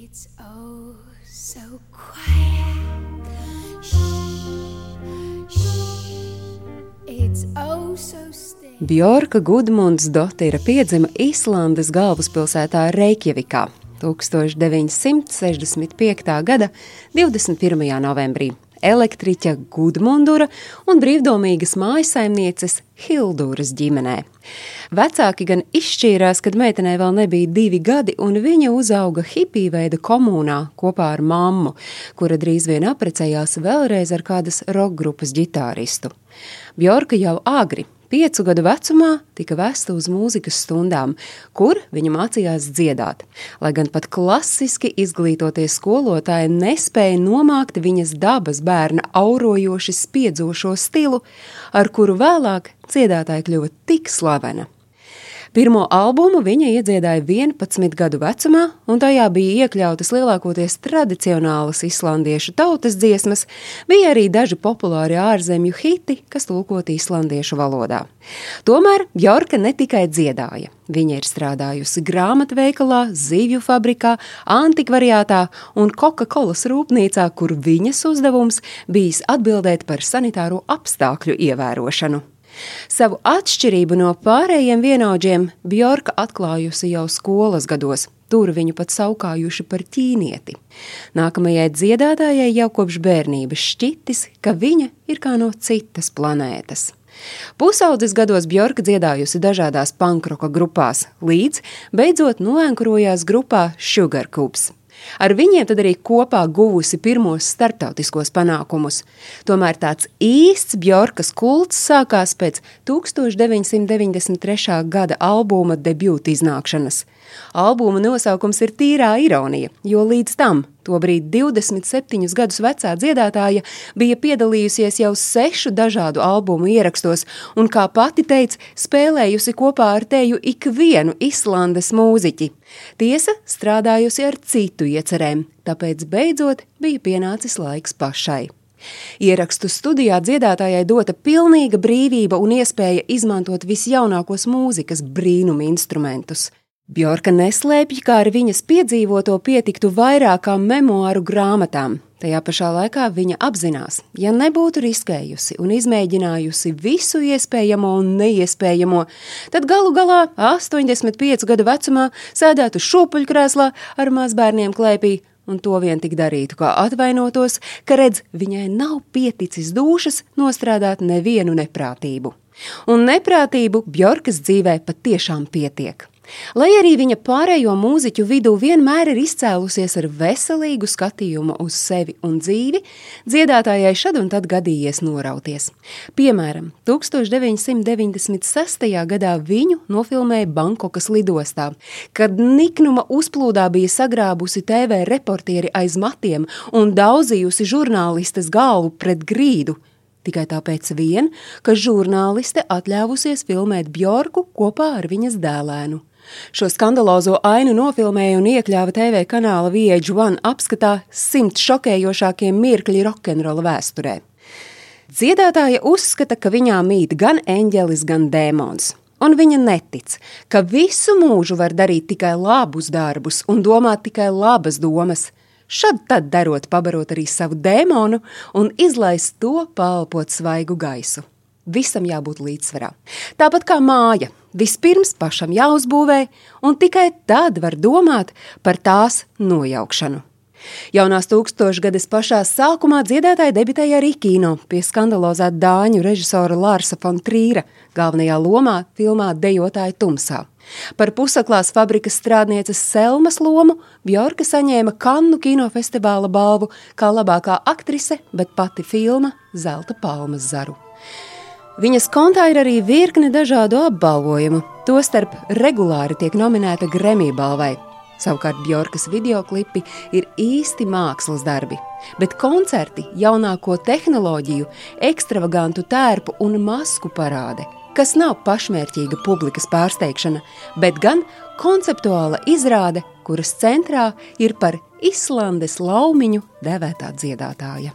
It's oh so quiet. Shh, shh. It's oh so still. Bjorka Gudmunds Dotira piedzima Īslandes galvaspilsētā Reikjavikā 1965. gada 21. novembrī. Elektriķa Gudmundura un brīvdomīgas mājasaimnieces Hildūras ģimenē. Vecāki gan izšķīrās, kad meitenei vēl nebija divi gadi, un viņa uzauga hipiju veida komunā kopā ar mammu, kura drīz vien aprecējās vēlreiz ar kādas roka grupas ģitāristu. Bjorka jau agri Piecu gadu vecumā tika vesta uz mūzikas stundām, kur viņa mācījās dziedāt, lai gan pat klasiski izglītotie skolotāji nespēja nomākt viņas dabas bērna aurojoši spiedzošo stilu, ar kuru vēlāk dziedātāja kļuva tik slavena. Pirmo albumu viņa iedziedāja 11 gadu vecumā, un tajā bija iekļautas lielākoties tradicionālas islandiešu tautas dziesmas, bija arī daži populāri ārzemju hiti, kas tulkot islandiešu valodā. Tomēr Jorka ne tikai dziedāja. Viņa ir strādājusi grāmatveikalā, zivju fabrikā, antikvariātā un Coca-Cola rūpnīcā, kur viņas uzdevums bijis atbildēt par sanitāro apstākļu ievērošanu. Savu atšķirību no pārējiem vienaudžiem Bjorka atklājusi jau skolas gados. Tur viņu pat saukājuši par ķīnieti. Nākamajai dziedātājai jau kopš bērnības šķitis, ka viņa ir kā no citas planētas. Pusaudzes gados Bjorka dziedājusi dažādās pankroka grupās, līdz beidzot noenkurojās grupā Sugar Cubes. Ar viņiem tad arī kopā guvusi pirmos starptautiskos panākumus. Tomēr tāds īsts Bjorkas kults sākās pēc 1993. gada albuma debūta iznākšanas. Albuma nosaukums ir tīrā ironija, jo līdz tam Tobrīd 27 gadus vecā dziedātāja bija piedalījusies jau sešu dažādu albumu ierakstos un, kā pati teica, spēlējusi kopā ar teju ikvienu Islandes mūziķi. Tiesa strādājusi ar citu iecerēm, tāpēc beidzot bija pienācis laiks pašai. Ierakstu studijā dziedātājai dota pilnīga brīvība un iespēja izmantot visjaunākos mūzikas brīnuma instrumentus. Bjorka neslēpj, kā ar viņas piedzīvoto pietiktu vairākām memoāru grāmatām. Tajā pašā laikā viņa apzinās, ja nebūtu riskējusi un izmēģinājusi visu iespējamo un neiespējamo, tad galu galā 85 gadu vecumā sēdētu šūpuļkrēslā ar mazbērniem klēpī un to vien tik darītu, kā atvainotos, ka redz, viņai nav pieticis dušas nostrādāt nevienu neprātību. Un neprātību Bjorkas dzīvē patiešām pietiek. Lai arī viņa pārējo mūziķu vidū vienmēr ir izcēlusies ar veselīgu skatījumu uz sevi un dzīvi, dziedātājai šad un tad gadījies norauties. Piemēram, 1996. gadā viņu nofilmēja Bankokas lidostā, kad niknuma uzplūdā bija sagrābusi TV reportieri aiz matiem un daudzījusi žurnālistes galvu pret grīdu, tikai tāpēc vien, ka žurnāliste atļāvusies filmēt Bjorku kopā ar viņas dēlēnu. Šo skandalozo ainu nofilmēja un iekļāva TV kanāla VH1 apskatā simt šokējošākie mirkļi rokenrola vēsturē. Dziedātāja uzskata, ka viņā mīt gan eņģelis, gan dēmons. Un viņa netic, ka visu mūžu var darīt tikai labus darbus un domāt tikai labas domas. Šad tad darot, pabarot arī savu dēmonu un izlaist to palpot svaigu gaisu. Visam jābūt līdzsvarā. Tāpat kā māja, Vispirms pašam jāuzbūvē, un tikai tad var domāt par tās nojaukšanu. Jaunās tūkstošgades pašā sākumā dziedātāja debitēja arī kino pie skandalozā dāņu režisora Lārsa von Trīra galvenajā lomā filmā Dejotāja tumsā. Par pusaklās fabrikas strādnieces Selmas lomu Bjorka saņēma Kannu kinofestivāla balvu kā labākā aktrise, bet pati filma Zelta palmas zaru. Viņas kontā ir arī virkne dažādu apbalvojumu, tostarp regulāri tiek nominēta Grammy balvai. Savukārt Bjorkas videoklipi ir īsti mākslas darbi, bet koncerti, jaunāko tehnoloģiju, ekstravagantu tērpu un masku parāde, kas nav pašmērķīga publikas pārsteigšana, bet gan konceptuāla izrāde, kuras centrā ir par Islandes laumiņu devētā dziedātāja.